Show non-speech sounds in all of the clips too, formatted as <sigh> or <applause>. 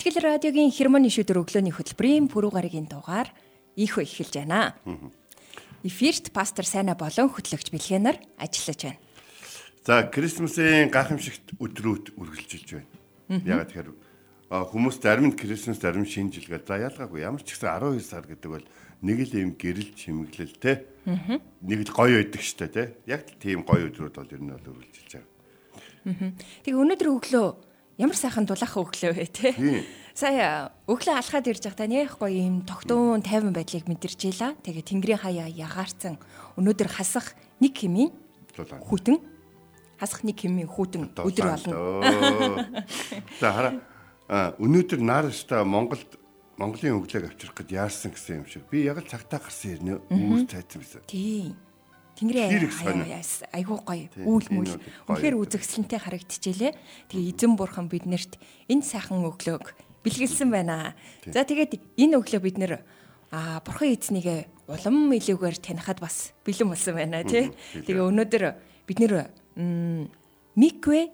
Итгэл радиогийн хермоны шүдэр өглөөний хөтөлбөрийн пүрэв гарагийн дугаар ийхөө эхэлж байна. Эфирт пастор Сайна болон хөтлөгч Бэлгэнаар ажиллаж байна. за Крисмсийн гайхамшигт өдрүүд үргэлжилж байна. Ягаад тэгэхээр хүмүүс зарим нь Крисмс зарим шинэ жил гэдэг. За ялгаагүй ямар ч гэсэн 12 сар гэдэг бол нэг л юм гэрэл чимэглэл те. Нэг л гоё байдаг штэ те. Яг л тийм гоё өдрүүд бол ер нь бол үргэлжилж байгаа. Тэгээ өнөөдөр өглөө ямар сайхан дулаахан өглөө вэ те. Сая өглөө алхаад ирж байхдаа нэх гоё юм тогтун тайван байдлыг мэдэрч ийла. Тэгээ Тэнгэрийн хаяа ягаарцсан өнөөдөр хасах нэг хэмийн хүүтэн хасах нэг хэмийн хүүтэн өдөр болно. За хараа өнөөдөр нааршта Монголд Монголын өглөөг авчрах гэд яарсан гэсэн юм шиг. Би яг л цагтаа гарсан ирнэ. Үүс цайцсан байсан. Тийм. Тэнгэрийн айгуу гоё энэ мүл үнэхээр байдаг. үзэгсэлэнтэй харагдчихжээ. Тэгээ эзэн бурхан биднэрт энэ сайхан өглөөг бэлгэлсэн байна. За тэгээд энэ өглөө бид нэр а бурхан эзнийг улам илүүгээр танихад бас бэлэн болсон байна тий. Тэгээ өнөөдөр бид нэр Микве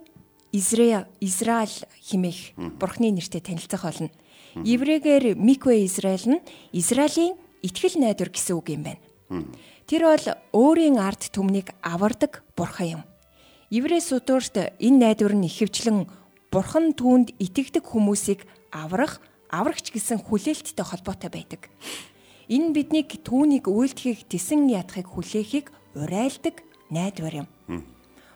Израиль Израиль химэх бурхны нэртэй танилцах болно. Еврейгээр Микве Израиль нь Израилийн итгэл найдвар гэсэн үг юм байна. Тэр бол өөрийн ард түмнийг авардаг бурхан юм. Еврей судуурт энэ найдвар нь ихэвчлэн бурхан түүнд итгэдэг хүмүүсийг аврах, аврагч гэсэн хүлээлттэй холбоотой байдаг. Энэ биднийг түүнийг үйлдэхийг тесэн ядахыг хүлээхийг урайлдаг найдвар юм.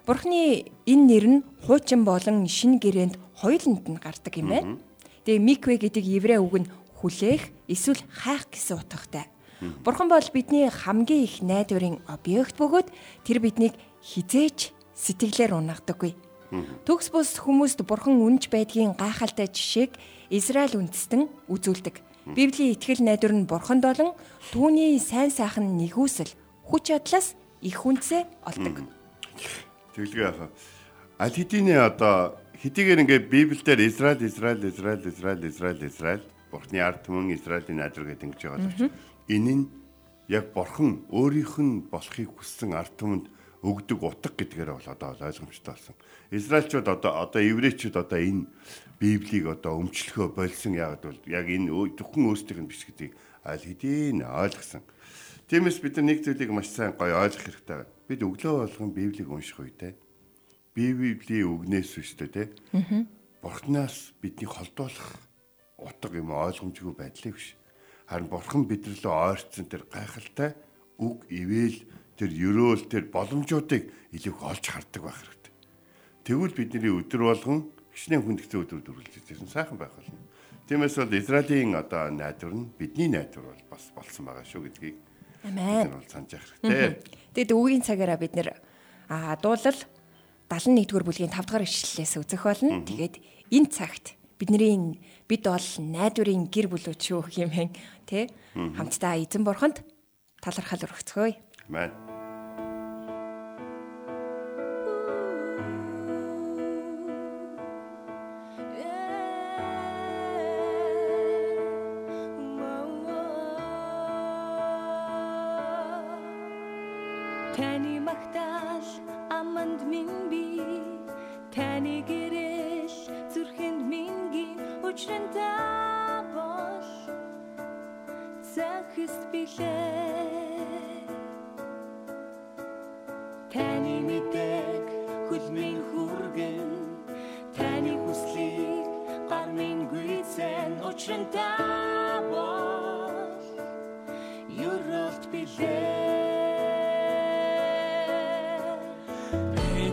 Бурхны энэ нэр нь хуучин болон шин гэрээнд хоёуланд нь гардаг юм байна. Тэгээ микве гэдэг еврей үг нь хүлээх эсвэл хайх гэсэн утгатай. Бурхан бол бидний хамгийн их найдварын объект бөгөөд тэр биднийг хизээч сэтгэлээр унахдаггүй. Төгс бус хүмүүст бурхан үнж байдгийн гайхалтай жишээг Израиль үндэстэн үзүүлдэг. Библийн итгэл найдвар нь бурханд болон түүний сайн сайхан нэгүсэл хүч чадлаас их үнцээ олдог. Тэглэгээ яхаа. Аль хэдийн одоо хэдийгээр ингээ Библиэлд Израиль, Израиль, Израиль, Израиль, Израиль, Израиль Бурхны ард түмэн Израилийн найдвар гэдэг ингэж байгаа л. Энэ нь яг Бурхан өөрийнх нь болохыг хүссэн ард түмэнд өгдөг утга гэдгээр бол одоо ойлгомжтой болсон. Израильчууд одоо одоо еврейчүүд одоо энэ Библийг одоо өмчлөхөө болсон яагаад бол яг энэ зөвхөн өөрсдийнх нь биш гэдгийг аль хэдийн ойлгосон. Тиймээс бид нар нэг зүйлийг маш сайн гоё ойлгох хэрэгтэй байна. Бид өглөө болгон Библийг унших үедээ Библийн үгнээс үстэй те. Бурханаас биднийг холдуулах утга юм ойлгомжгүй байдлыг биш. Харин Бурхан бидрэлөө ойрцсон тэр гайхалтай үг ивэл тэр ерөөл тэр боломжуудыг илүү их олж хардаг байх хэрэгтэй. Тэгвэл бидний өдөр болгон хичнээн хүндэгцэн өдрүүд үргэлжлэж ирсэн сайхан байх болно. Тиймээс бол Израилийн одоо найдвар нь бидний найдвар бол бас болсон байгаа шүү гэдгийг бид Амен. нар бол санаж явах хэрэгтэй. Тэгэд үгийн цагаараа бид нэр дуулал 71-р бүлгийн 5-р ишлэлээс үзэх болно. Тэгээд энэ цагт бидний бид бол найдварын гэр бүлүүд шүү хэмээн тэ хамтдаа эзэн бурханд талархал өргөцгөөе. Амен.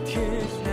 Итгэл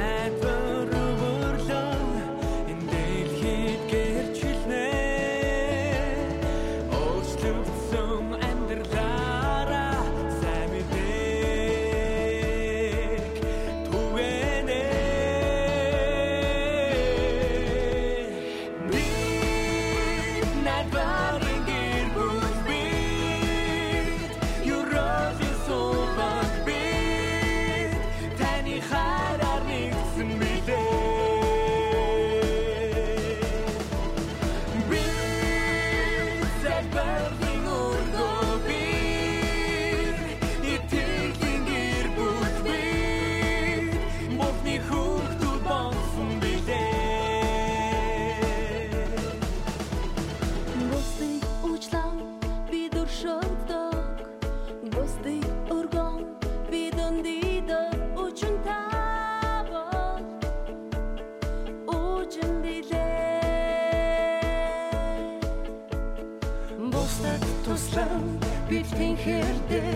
бид тэнхэрдээ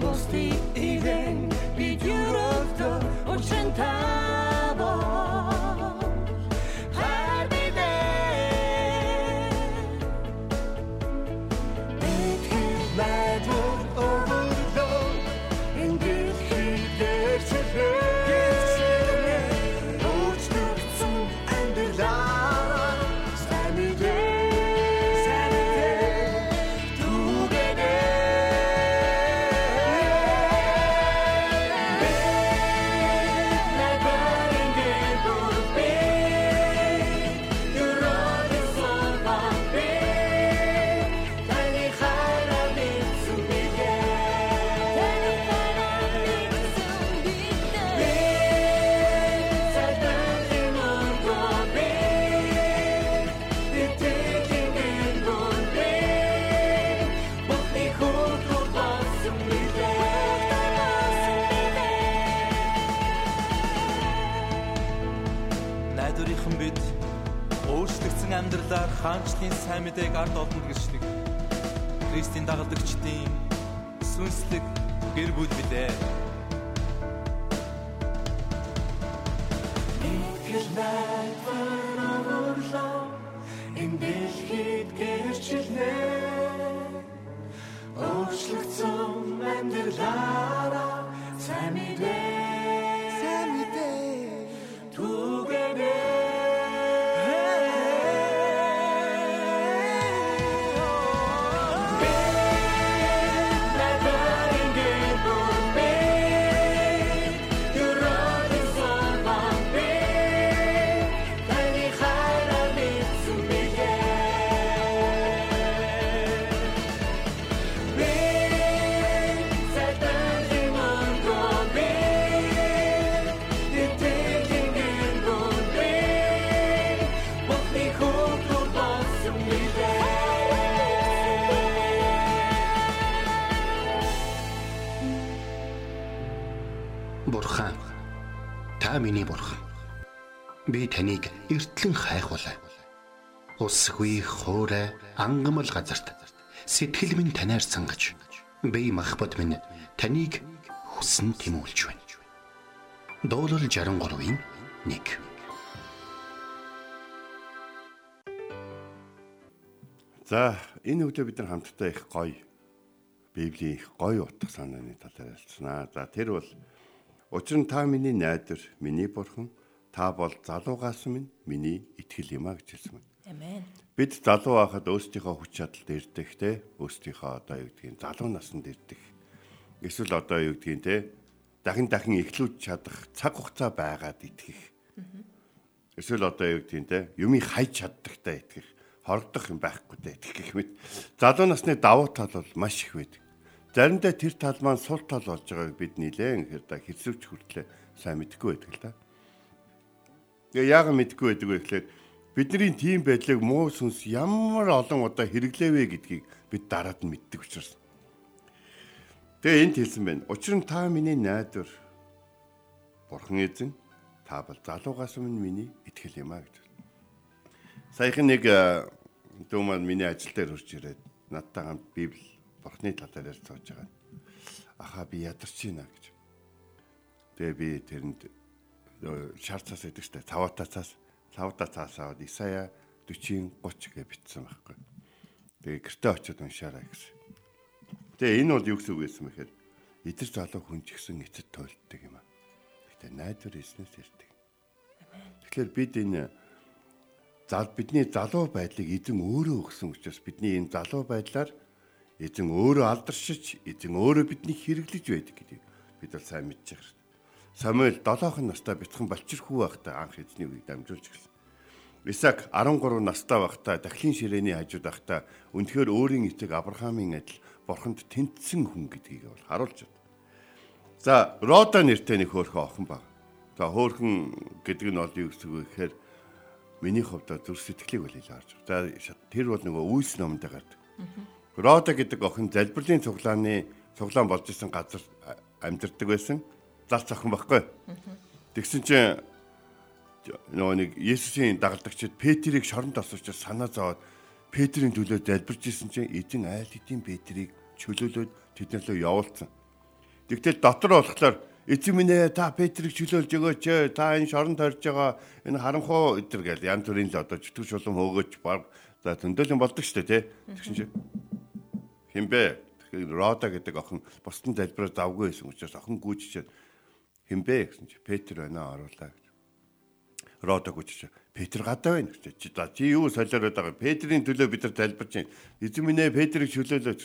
бусдыг ивэн бид юрото учран хаанчлын сайн мэдээг ард олонд гэрчлэг. Христийн дагалдагчдын сүнслэг гэр бүл билээ. Би таныг эртлэн хайхвалаа. Усгүй хоорой ангамл газарт сэтгэл минь танаар сангаж би махбат минь таныг хүсн тимүүлж байна. Дуурал 63-ийн 1 За энэ өглөө бид нар хамтдаа их гоё Библийн их гоё утга санааны талаар ярилцсанаа. За тэр бол учир нь та миний найдвар, миний бурхан, та бол залуугаас минь миний итгэл юм а гэж хэлсэн байна. Амен. Бид залуу байхад өөрсдийнхөө хүч чадалд ирдэг те өөрсдийнхөө одоо юу гэдгийг залуу наснд ирдэг. Эсвэл одоо юу гэдгийг те дахин дахин эхлүүлж чадах цаг хугацаа байгаад итгэх. Эсвэл одоо юу гэдгийг те юмыг хайж чаддагтай итгэх хордох юм байхгүй дээ итгэх гэх мэт. Залуу насны давуу тал бол маш их байдаг. Заримдаа тэр тал маань сул тал болж байгааг бид нилээн ихэр да хэсвч хүртлээ сайн мэдэхгүй байдаг л да. Тэгээ яг мэдэхгүй байдаг вэ гэхлээр бидний тийм байдлыг муу сүнс ямар олон удаа хэрэглээвэ гэдгийг бид дараад нь мэддэг учраас. Тэгээ энд хэлсэн байна. Учир нь та миний найдвар Бурхан эзэн та бол залуугаас минь миний итгэл юм а гэж. Саяхан нэг дүү маань миний ажил дээр хурж ирээд надтай хамт Библи Бурхны талаар ярьж сууж байгаа. Аха би ядарч байна гэж. Тэгээ би тэрэнд шар цаас гэдэг чинь цавата цаас цавата цаас аваад Исая 40 30 гэж бичсэн байхгүй. Тэгээ гэртээ очиод уншаарай гэсэн. Тэгээ энэ бол юу гэсэн үг байсан бэхээр эдэр залуу хүн ч гэсэн эцэд тойлддаг юм аа. Гэтэ найдвар эснээс ирдэг. Тэгэхээр бид энэ зал бидний залуу байдлыг эзэн өөрөө өгсөн учраас бидний энэ залуу байдлаар эзэн өөрөө алдаршиж эзэн өөрөө биднийг хэрэглэж байдаг гэдгийг бид бол сайн байгаа шүү. Самуэль 7хан настай бяцхан болчихрхүү байхдаа анх эзний үгийг дамжуулж гэлсэн. Исаак 13 настай байхдаа дахлын ширээний хажууд байхдаа үнэхээр өөрийн эцэг Авраамийн адил бурханд тэнцсэн хүн гэдгийг бол харуулж байна. За, Рода нэртэй нэг хөөрхөн охин баг. За, хөөрхөн гэдэг нь бол юу гэсэн үг гэхээр миний хувьд зүр сэтгэлийг харж байгаа. За, тэр бол нөгөө үйлс номонд гардаг. Рода гэдэг охин залбирлын цуглааны цуглаан болж исэн газар амьдардаг байсан. Залц охин баггүй. Тэгсэн чинь нөгөө нэг Есүсийн дагалдагчид Петрийг шоронд асуучаар санаа зовоод Петрийн төлөө залбирч исэн чинь эзэн айл хэдийн Петрийг чөлөөлөөд тэднээс лөө явуулсан. Тэгтэл дотор болохоор эзэн минь ээ та Петрийг чөлөөлж өгөөч та энэ шорон тойрж байгаа энэ харанхуу өдр гэл янз бүрийн л одоо чөтгөр шулам хөөгөөч баг за төндөөлөн болдог штэ тий. Тэгсэн чи хинбэ Рода гэдэг охин бусдын залбираа завгүй байсан учраас охин гүйчихэд хинбэ гэсэн чи Петр байна оруулаа гэж. Рода гүйчиж Петр гадаа байна гэж. Чи за чи юу солиороод байгаа Петрийн төлөө бид нар залбирч байна. Эзэн минь ээ Петрийг чөлөөлөөч.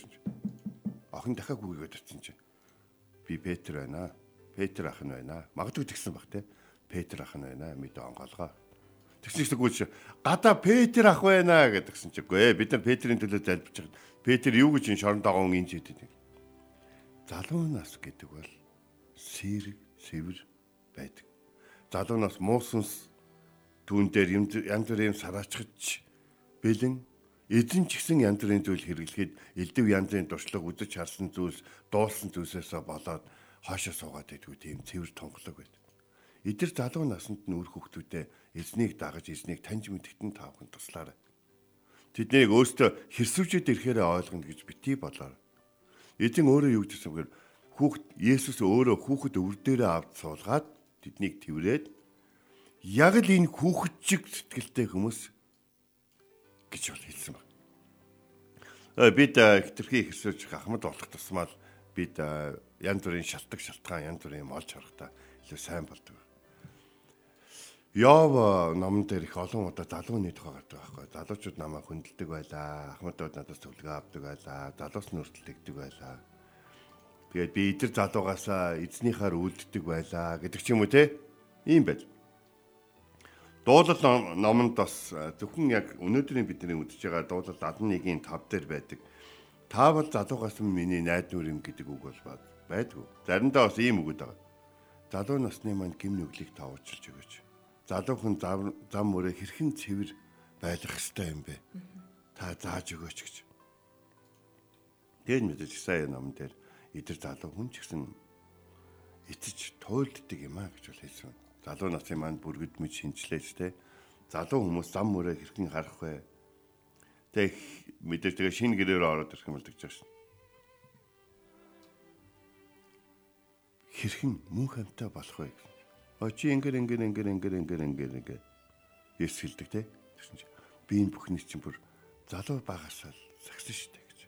Охин дахиад гүйгээд очсон чинь би Петр байна. Петр ах нь байна. Магадгүй тэгсэн баг те. Петр ах нь байна. Мэд онголгоо. Тэгсэн чинь гүйч гадаа Петр ах байна гэдгсэн чинь үгүй бид нар Петрийн төлөө залбирч байгаа. Петр юу гэж энэ шорон дагуун инж идэв. Залуу нас гэдэг бол сэрэг, сэвэр байдаг. Залуу нас муусанс түүн дээр юм янз бүрийн сараачгч бэлэн эзэн ч гэсэн янз бүрийн зүйл хэрэглэхэд элдв янзын туршлага үдэж харсан зүйлс дуулсан зүйлсээс болоод хаашаа суугаад байдгүй тийм цэвэр тонголог байд. Эдгээр залуу наснд нь үр хөвгтүүдэд эзнийг дагаж эзнийг таньж мэдгэдэн таавхан туслаарай. Тэднийг өөртөө хэрсвчэд ирэхээр ойлгоно гэж бити болоо. Эзэн өөрөө юу гэсэн бэхээр хүүхд Есүс өөрөө хүүхэд өвөр дээрээ авд суулгаад тэднийг тэрврээд яг л энэ хүүхэд чиг сэтгэлтэй хүмүүс гэж бол хэлсэн байна. Бид хитрхи хэрсэж ахмад болох тусмал бид янз бүрийн шалтгаан шалтгаан янз бүрийн олж харахтаа илүү сайн болдог. Йов номон дээр их олон удаа залууны тухай гардаг байхгүй. Залуучууд намайг хүндэлдэг байлаа. Ахмадууд надаас төлгөө авдаг байлаа. Залуус өртөлдөгдөг байлаа. Тэгээд би идэр залуугаасаа эзнийхаар үлддэг байлаа гэдэг ч юм уу те. Ийм байл. Дуулал номонд бас зөвхөн яг өнөөдрийн бидний үдэж байгаа дуулал 11-ийн 5 дээр байдаг. Та бол залуугаас миний найд нүр юм гэдэг үг бол байдгүй. Заримдаа бас ийм үгүүд байгаа. Залуу насны манд гим нүглийг тавуулж өгөөч залуухан зам мөрөө хэрхэн цэвэр байх хэвээр юм бэ? Та зааж өгөөч гэж. Тэгээд мэдээж сайн ном дээр идэр залуу хүн ч гэсэн эцэж туйлддаг юм а гэж бол хэлсэн. Залуу насын манд бүргэд мэд шинчлээч те. Залуу хүмүүс зам мөрөө хэрхэн харах вэ? Тэг мэдээж тэгээ шинэ гэрээр ороод ирэх юм л гэж байна. Хэрхэн мөн хамтаа болох вэ? Очи ингэр ингэр ингэр ингэр ингэр ингэр ингэр Есүс хэлдэг те. Би энэ бүхний чинь бүр залуу багасаа л сагсан шүү дээ гэж.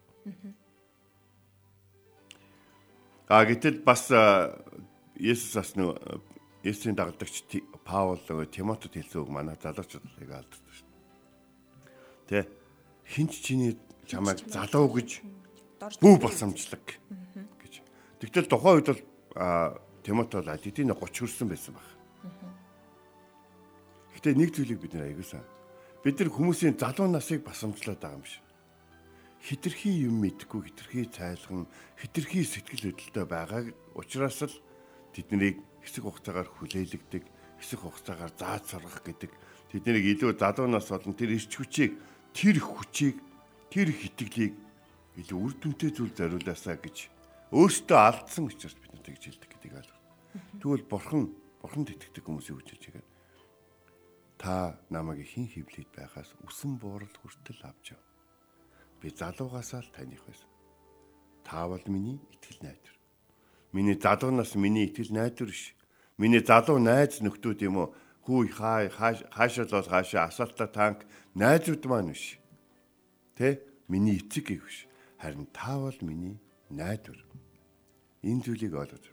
А гэтэл бас Есүс бас нөө Есүсийн дагалдагч Паул Тимотед хэлсэн үг манай залуучуудыг алддаг шүү дээ. Тэ хинч чиний чамайг залуу гэж бүү басамжлаг гэж. Тэгтэл тухайн үед бол Тимот бол эдийн 30 хүрсэн байсан баг. Гэтэ нэг зүйлийг бид нэр аягуулсан. Бид нар хүмүүсийн залуу насыг басамжлаад байгаа юм шиг. Хитрхи юм мэдгүй, хитрхи цайлган, хитрхи сэтгэл хөдлөлтөй байгааг учраас л тэднийг хэсэг хугацаагаар хүлээлгдэг, хэсэг хугацаагаар зааж сургах гэдэг. Тэднийг илүү залуу нас болон тэр ирч хүчийг, тэр хүчийг, тэр хитгэлийг илүү үр дүнтэй зүйл зориулаасаа гэж өөртөө алдсан учраас бид нар тэгж хэлдэг гэдгийг ойлгох. Тэгвэл бурхан бурханд итгэдэг хүмүүсийн үгж чигээр та намайг хин хөвлөд байхаас үсэн буурал хүртэл авч яв. Би залуугаасаа л таних байсан. Та бол миний итгэл найдвар. Миний залуу нас миний итгэл найдвар ш. Миний залуу найз нөхдүүд юм уу? Хүү хаа хаашаа л бол хаашаа асфальта танк найзууд маань биш. Тэ? Миний эцэг гэвш. Харин та бол миний найдвар. Энэ зүйлийг ойлгож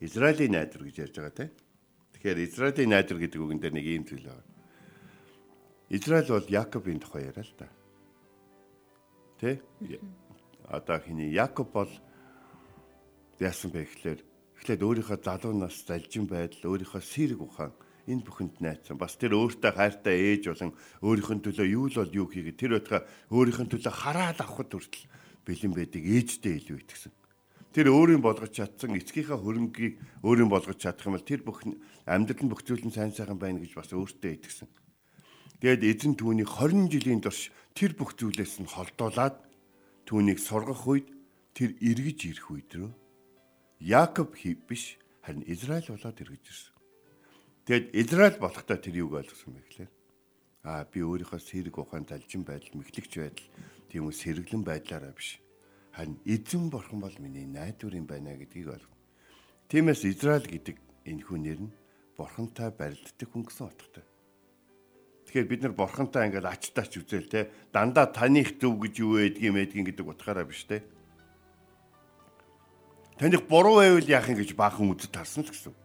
Израилийн найдвар гэж ярьж байгаа тийм. Тэгэхээр Израилийн найдвар гэдэг үгэн дээр нэг ийм зүйл байна. Израиль бол Якобын тухай яриа л да. Тэ? Одоо хиний Якоб бол яасан бэ гэхлээр эхлээд өөрийнхөө залуу нас залжин байдал, өөрийнхөө сэрэг ухаан энэ бүхэнд найцсан. Бас тэр өөртөө хайртай ээж болон өөрийнхөө төлөө юу л бол юу хийгээд тэр байтга өөрийнхөө төлөө хараад авахд хүртэл бэлэн байдаг ээжтэй илүү итгэсэн тэр өөрийн болгож чадсан эцгийнхаа хөрөнгийг өөрийн болгож чадах юм бол тэр бүх амьдрал нь бүх зүйл нь сайн сайхан байна гэж бас өөртөө итгэсэн. Тэгэд эзэн түүнийг 20 жилийн турш тэр бүх зүйлээс нь холдуулаад түүнийг сургах үед тэр эргэж ирэх үед рүү Яаков биш харин Израиль болоод эргэж ирсэн. Тэгэд Израиль болохдоо тэр юуг ойлгосон бэ гэхээр аа би өөрийнхөө сэрэг ухаан талжин байдал мэхлэгч байдал тийм үү сэргэлэн байдлаараа биш Харин эзэн бурхан бол миний найдвар юм байна гэдгийг ойлгоно. Тиймээс Израиль гэдэг энэ хүн нэр нь бурхантай барилддаг хүн гэсэн утгатай. Тэгэхээр бид нар бурхантай ингээд ачтаач үзэл те дандаа таних зөв гэж юу байдгийг мэдгин гэдэг утгаараа биш те. Таних буруу байвал яах юм гэж баахан үзэж тарсан л гэсэн.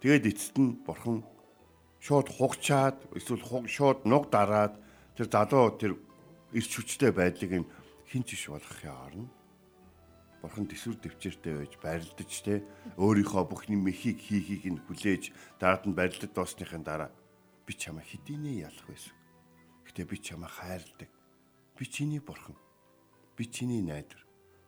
Тэгээд эцэст нь бурхан шууд хугчаад эсвэл шууд нуг дараад тэр залуу тэр эрч хүчтэй байдлыг юм хин ч иш болгохын орно. Бурхан төсвөр төвчээртэй байж барилдаж те өөрийнхөө бүхний мэхийг хийхийг нь хүлээж дараад нь барилдад дуусныхын дараа би чамаа хэдийнэ ялах байсан. Гэтэ би чамаа хайрладаг. Би чиний бурхан. Би чиний найдвар.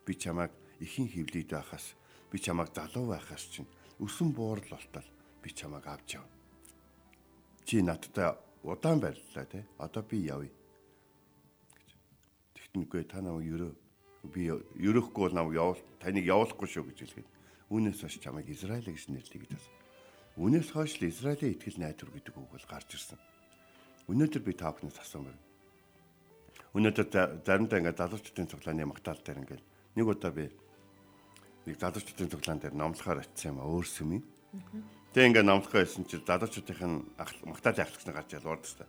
Би чамааг ихэн хөвлөд байхаас би чамааг залуу байхаас чинь өсөн буурал болтол би чамааг авч явна. Чи надтай удаан бариллаа те. Одоо би явъя Үгүй та намайг ерөө би ерөөхгүй бол намайг явуул таныг явуулахгүй шүү гэж хэлгээд үүнээс хойш чамайг Израиль гэж нэрлэе гэж байна. Үүнээс хойш л Израилийн итгэл найдвар гэдэг үг бол гарч ирсэн. Өнөөдөр би та бүхнээс асуумаар. Өнөөдөр заримдаа ингээд залуучдын цуглааны магтаал дээр ингээд нэг удаа би нэг залуучдын цуглаан дээр номлохоор очив юм өөр сүмийн. Тэгээ ингээд номлохоо байсан чинь залуучдын магтаалын ахлагч нар гарч ялвард та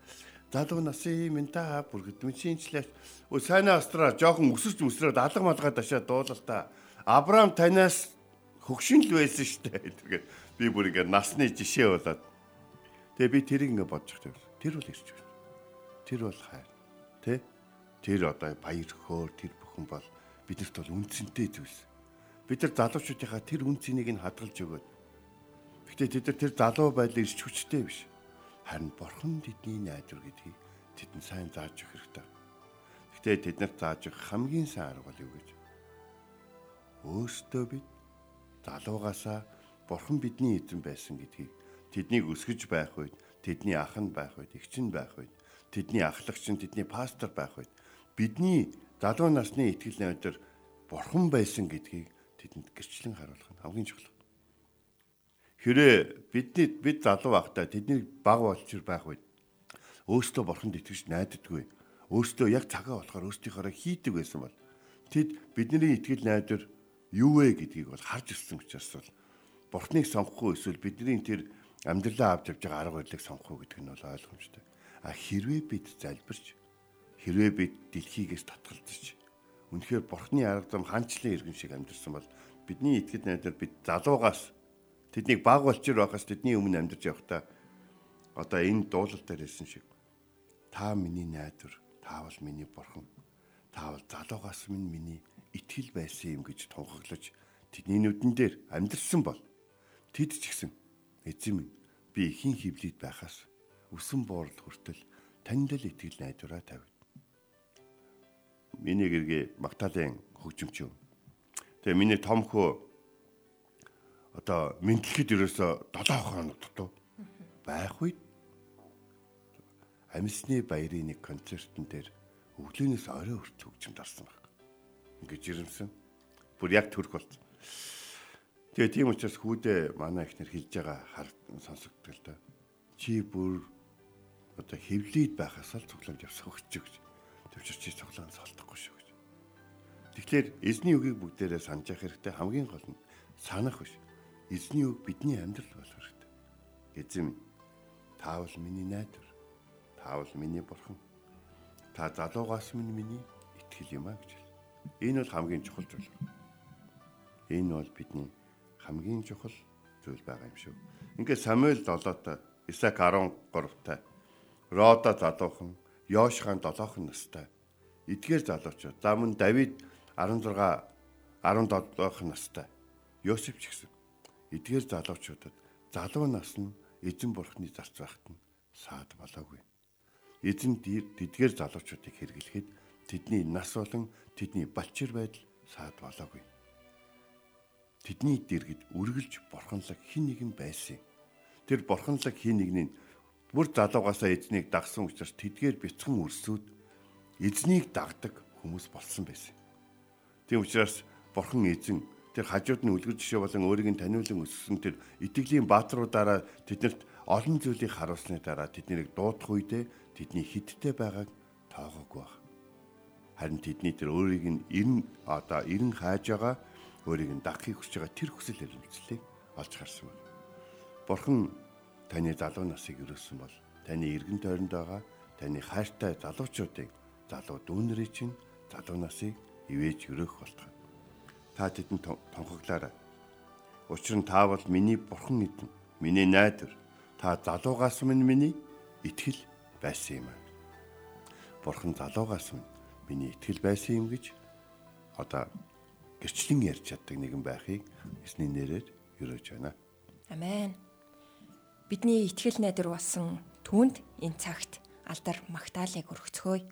залуу насын минь та бүр хэдмэнчинчлээ. Өө сайнаа астраа жоохон өсөж өсрөөд алга малгай дашаа дуулал та. Авраам танаас хөгшин л байсан штэ. <laughs> Тэгээд би бүр ингээ насны жишээ болоод. Тэгээ би тэрийг ингээ бодож байгаа. Тэр бол ирж байна. Тэр бол хайр. Тэ? Тэр одоо баяр хөөр тэр бүхэн бол бидэрт бол үнцэнтэй зүйлс. Бид нар залуучуудынхаа тэр үнцнийг нь хадгалж өгөөд. Гэхдээ тэд нар тэр залуу байдлыг ирч хүчтэй биш Харин бурхан тэдний найдвар гэдгийг тэдэнд сайн зааж өгөх хэрэгтэй. Гэхдээ тэднэрт зааж өгөх хамгийн сайн арга бол юу гэж? Өөртөө бид залуугаасаа бурхан бидний эзэн байсан гэдгийг тэднийг өсгөж байх үед, тэдний ах нь байх үед, эгч нь байх үед, тэдний ахлагч нь, тэдний пастор байх үед бидний залуу насны итгэл найдар бурхан байсан гэдгийг тэдэнд гэрчлэн харуулах нь хамгийн чухал. Хэрэ бидний бид залуу байхдаа тэдний баг болчир байх үед өөртөө бурханд итгэж найддаггүй. Өөртөө яг цагаа болохоор өөртөөхөөрөө хийдэг байсан бол тэд бидний итгэл найдвар юу вэ гэдгийг бол харж ирсэн учраас бол бурхныг сонгохгүй эсвэл бидний тэр амьдралаа авч явж байгаа арга барилыг сонгохгүй гэдэг нь бол ойлгомжтой. А хэрвээ бид залбирч хэрвээ бид дэлхийгээс татгалзаж үнэхээр бурхны арга зам ханчлан иргэн шиг амьдэрсэн бол бидний итгэл найдвар бид залуугаас Тэднийг баг болчир байхаас тэдний өмнө амьдарч явахдаа одоо энэ дуулал дээр хэлсэн шиг та миний найдвар, та бол миний бурхан. Та бол залуугаас минь миний итгэл байсан юм гэж тунхаглаж тэдний нүдэн дээр амьдрсан бол тэд ч гэсэн эзэн минь би ихэн хөвлөд байхаас өсөн боорол хүртэл танд л итгэл найдвараа тавь. Миний гэргээ Магдалины хөгжимч юм. Тэгээ миний том хөө одоо мэдлэхэд ерөөсө 7 хоног дутуу байх үед амьсны баярын нэг концертн дээр өглөөнөөс орой хүрт хөгжимд орсон баг. Ингээд жирэмсэн. Бүр яг төрх болт. Тэгээ тийм учраас хүүдээ манай ихнэр хэлж байгаа хар сонсогддог л да. Чи бүр одоо хевлийд байхаас л цуглаанд явсах өгч гэж. Төвчөр чи цуглаан солдохгүй шүү гэж. Тэгэхээр эзний үгийг бүгдээрээ санаж явах хэрэгтэй хамгийн гол нь санах биш эзний үг бидний амьдрал болох хэрэгтэй. Эзэм таавал миний найдвар. Таавал миний бурхан. Та залуугаас минь миний итгэл юм а гэж. Энэ бол хамгийн чухал зүйл. Энэ бол бидний хамгийн чухал зүйл байгаа юм шүү. Ингээд Самуэль 7-той, Исаак 13-тай, Рода залуухан, Йошхан 7хан настай, эдгээр залуучууд, за мөн Давид 16 17хан настай, Йосеф ч гэсэн эдгээр залуучуудад залуу нас нь эзэн бурхны зарц байхад нь саад болоогүй. Эзэн тэдгээр залуучуудыг хэрэглэхэд тэдний нас болон тэдний балчир байдал саад болоогүй. Тэдний дэргэд үргэлж бурханлаг хин нэгэн байсан. Тэр бурханлаг хин нэгний бүр залуугаасаа эзнийг дагсан учраас тэдгээр бяцхан өрсөд эзнийг дагдаг хүмүүс болсон байсан. Тийм учраас бурхан эзэн тэр хажууд нь үлгэр жишээ болон өөрийг нь таниулан өссөн тэр итгэлийн баатруудаараа тэднэрт олон зүйлийг харуулсны дараа тэднийг дуудах үедээ тэдний хидтэй байгааг тоогоогүй баг. Харин тэдний тэр өөрийг нь эрен одоо эрен хааж байгаа өөрийг нь дагахыг хүсэж байгаа тэр хүсэл эрмэлзлийг олж харсан байна. Бурхан таны залуу насыг өрөөсөн бол таны эргэн тойронд байгаа таны хайртай залуучуудыг залуу дүүнэрийн чинь залуу насыг ивэж өрөөх болтгоо. Та тэдэнд тонхоглаарай. Учир нь та бол миний бурхан эдэн, миний найдвар. Та залуугаас минь миний итгэл байсан юм аа. Бурхан залуугаас минь миний итгэл байсан юм гэж одоо гэрчлэн ярьж чаддаг нэгэн байхыг эсний нэрээр өрөөж байна. Амен. Бидний итгэл найдвар болсон түүнд энэ цагт алдар магтаалыг өргөцгөөе.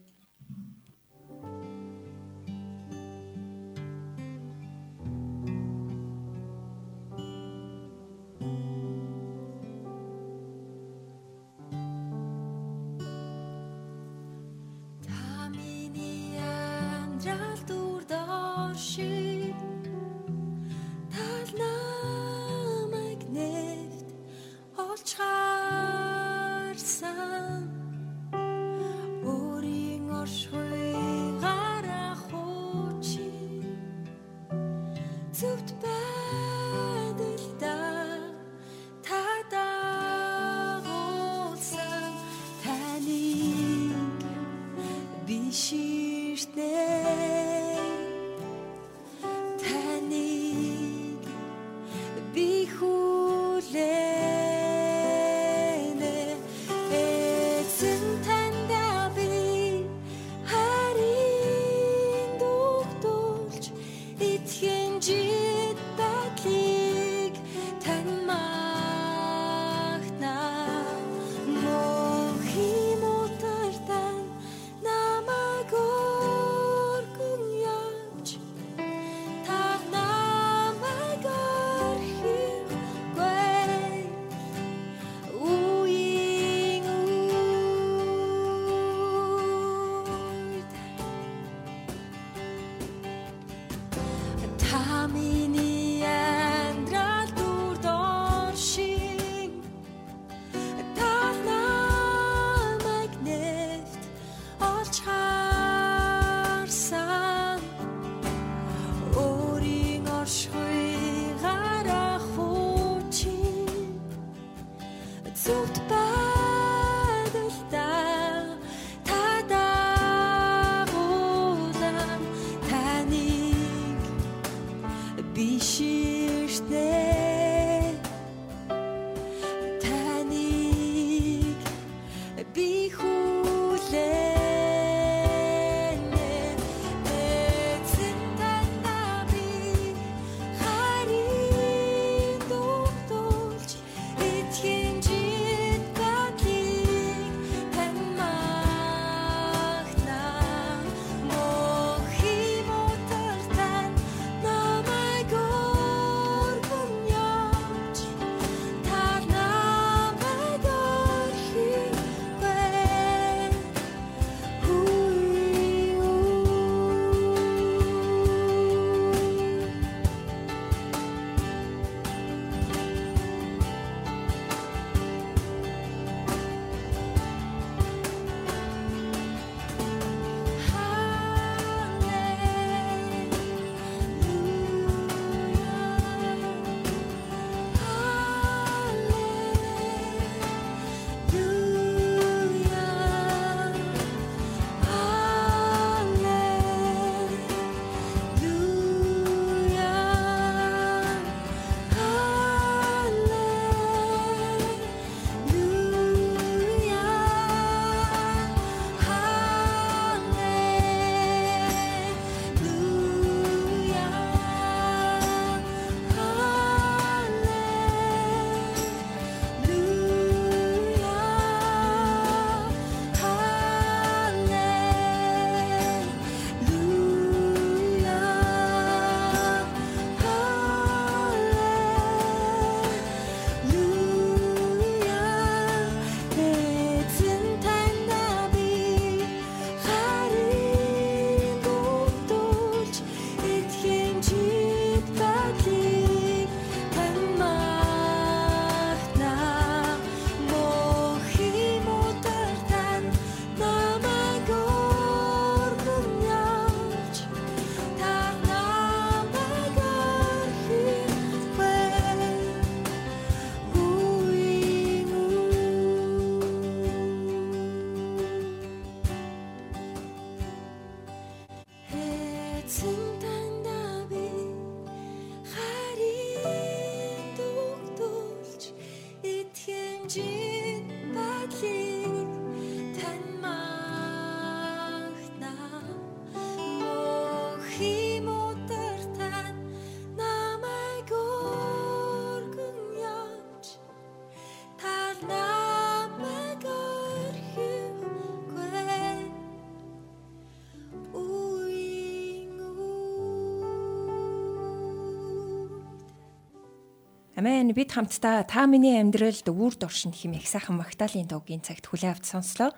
Амен бид хамтдаа та миний амьдралд үр дуршин хэмээх сайхан Магдалины дуугийн цагт хүлээ авч сонслоо.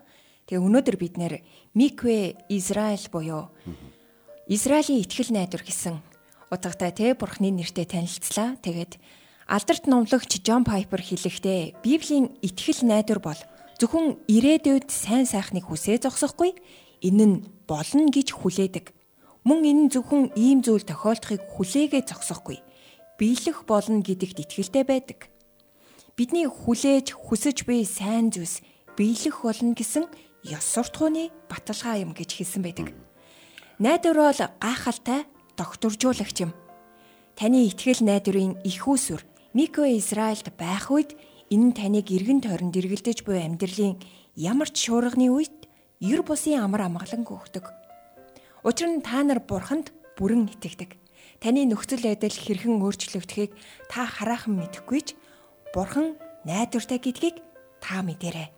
Тэгээ өнөөдөр бид нэр Микве Израиль буюу Израилийн итгэл найдвар гэсэн утгатай тэ бурхны нэртэй танилцлаа. Тэгээд алдарт номлогч Джон Пайпер хэлэхдээ Библийн итгэл найдвар бол зөвхөн ирээдүйд сайн сайхныг хүсээ зогсохгүй энэ нь болно гэж хүлээдэг. Мөн энэ нь зөвхөн ийм зүйл тохиолдохыг хүлээгээ зогсохгүй биелэх болно гэдэгт итгэлтэй байдаг. Бидний хүлээж хүсэж буй сайн зүйлс биелэх болно гэсэн ёс суртахууны баталгаа юм гэж хэлсэн байдаг. Найдвар бол гайхалтай докторжуулагч юм. Таны итгэл найдварын их усүр Мико Израильд байх үед энэ нь таныг эргэн тойронд эргэлдэж буй амьдралын ямар ч шуурганы үед ер бусын амар амгалан өгдөг. Учир нь та нар бурханд бүрэн итгэдэг. Таны нөхцөл байдал хэрхэн өөрчлөгдөхийг та хараахан мэдэхгүй ч бурхан найдвартай гэдгийг та мэдэрэй.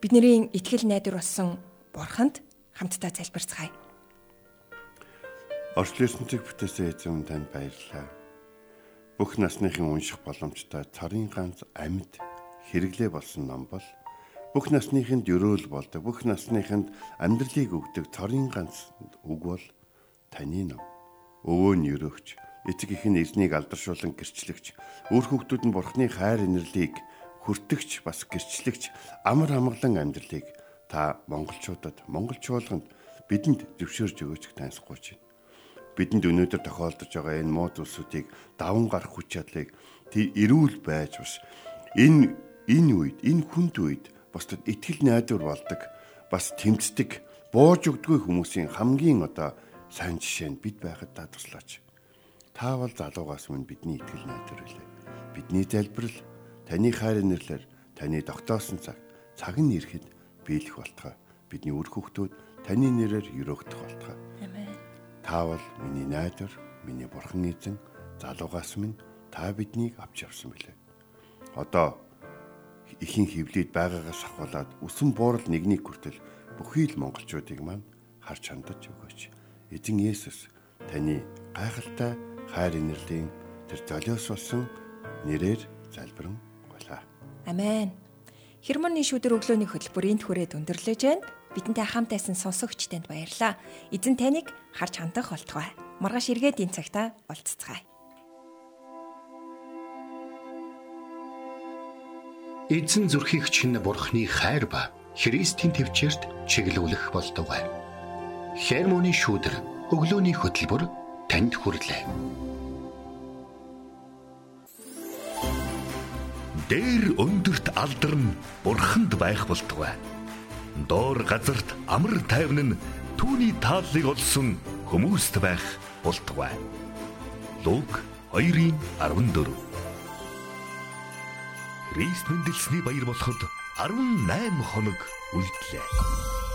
Бидний итгэл найдвар болсон бурханд хамтдаа залбирцгаая. Орчлын ертөнцийг бүтээсэн эзэн танд баярлалаа. Бүх насныхын унших боломжтой царын ганц амьд хэрэглээ болсон ном бол бүх насныхынд өрөөл болдог. Бүх насныхынд амьдралыг өгдөг царын ганц үг бол таны ном. Өвөө нь өрөөгч, эцэг их нь эзнийг алдаршуулан гэрчлэгч, өөр хүүхдүүд нь бурхны хайр инэрлийг хүртэгч бас гэрчлэгч амар амгалан амьдралыг та монголчуудад монгол чуулганд бидэнд зөвшөөрж өгөөч таньсахгүй чинь. Бидэнд өнөөдөр тохиолдож байгаа энэ муу зүйлсүүдийг даван гарах хүч чадлыг эрүүл байж бас энэ энэ үед энэ хүнд үед бусдад итгэл найдвар болдог бас тэмцдэг бууж өгдгүй хүмүүсийн хамгийн одоо сайн жишээ нь бид байхад та туслаач. Та бол залуугаас мөн бидний итгэл найдвар үлээ. Бидний залбирал таны хайр нэрлэр таны тогтоосон цаг цаг нь ирэхэд биелэх болтугай. Бидний үр хөвгтүүд таны нэрээр өрөөгдөх болтугай. Амен. Та бол миний найдвар, миний бурхан эзэн, залуугаас минь та биднийг авч явсан билээ. Одоо ихийн хөвлөд байгаагаас ахуулаад үсэн буурал нэгнийг хүртэл бүхий л монголчуудыг маань харж хандаж өгөөч. Эзэн Есүс таны гайхалтай хайр инэрлийн тэр золиос болсон нэрээр залбирэн гуйлаа. Амен. Хермоны шүдэр өглөөний хөтөлбөр энд хүрээд өндөрлөж байна. Бидэнтэй хамт байсан сонсогч танд баярлалаа. Эзэн таныг харж хандах болтугай. Маргааш эргээд энэ цагта уулзцгаая. Эзэн зүрхийг чинь бурхны хайр ба Христийн төвчөрт чиглүүлэх болтугай. Хермоны шүүдэр өглөөний хөтөлбөр танд хүрэлээ. Дээр өндөрт алдарн бурханд байх болтугай. Доор газарт амар тайван нь түүний тааллыг олсон хүмүүст байх болтугай. Лук 2:14 Христ мэндэлсний баяр болоход 18 хоног үлдлээ.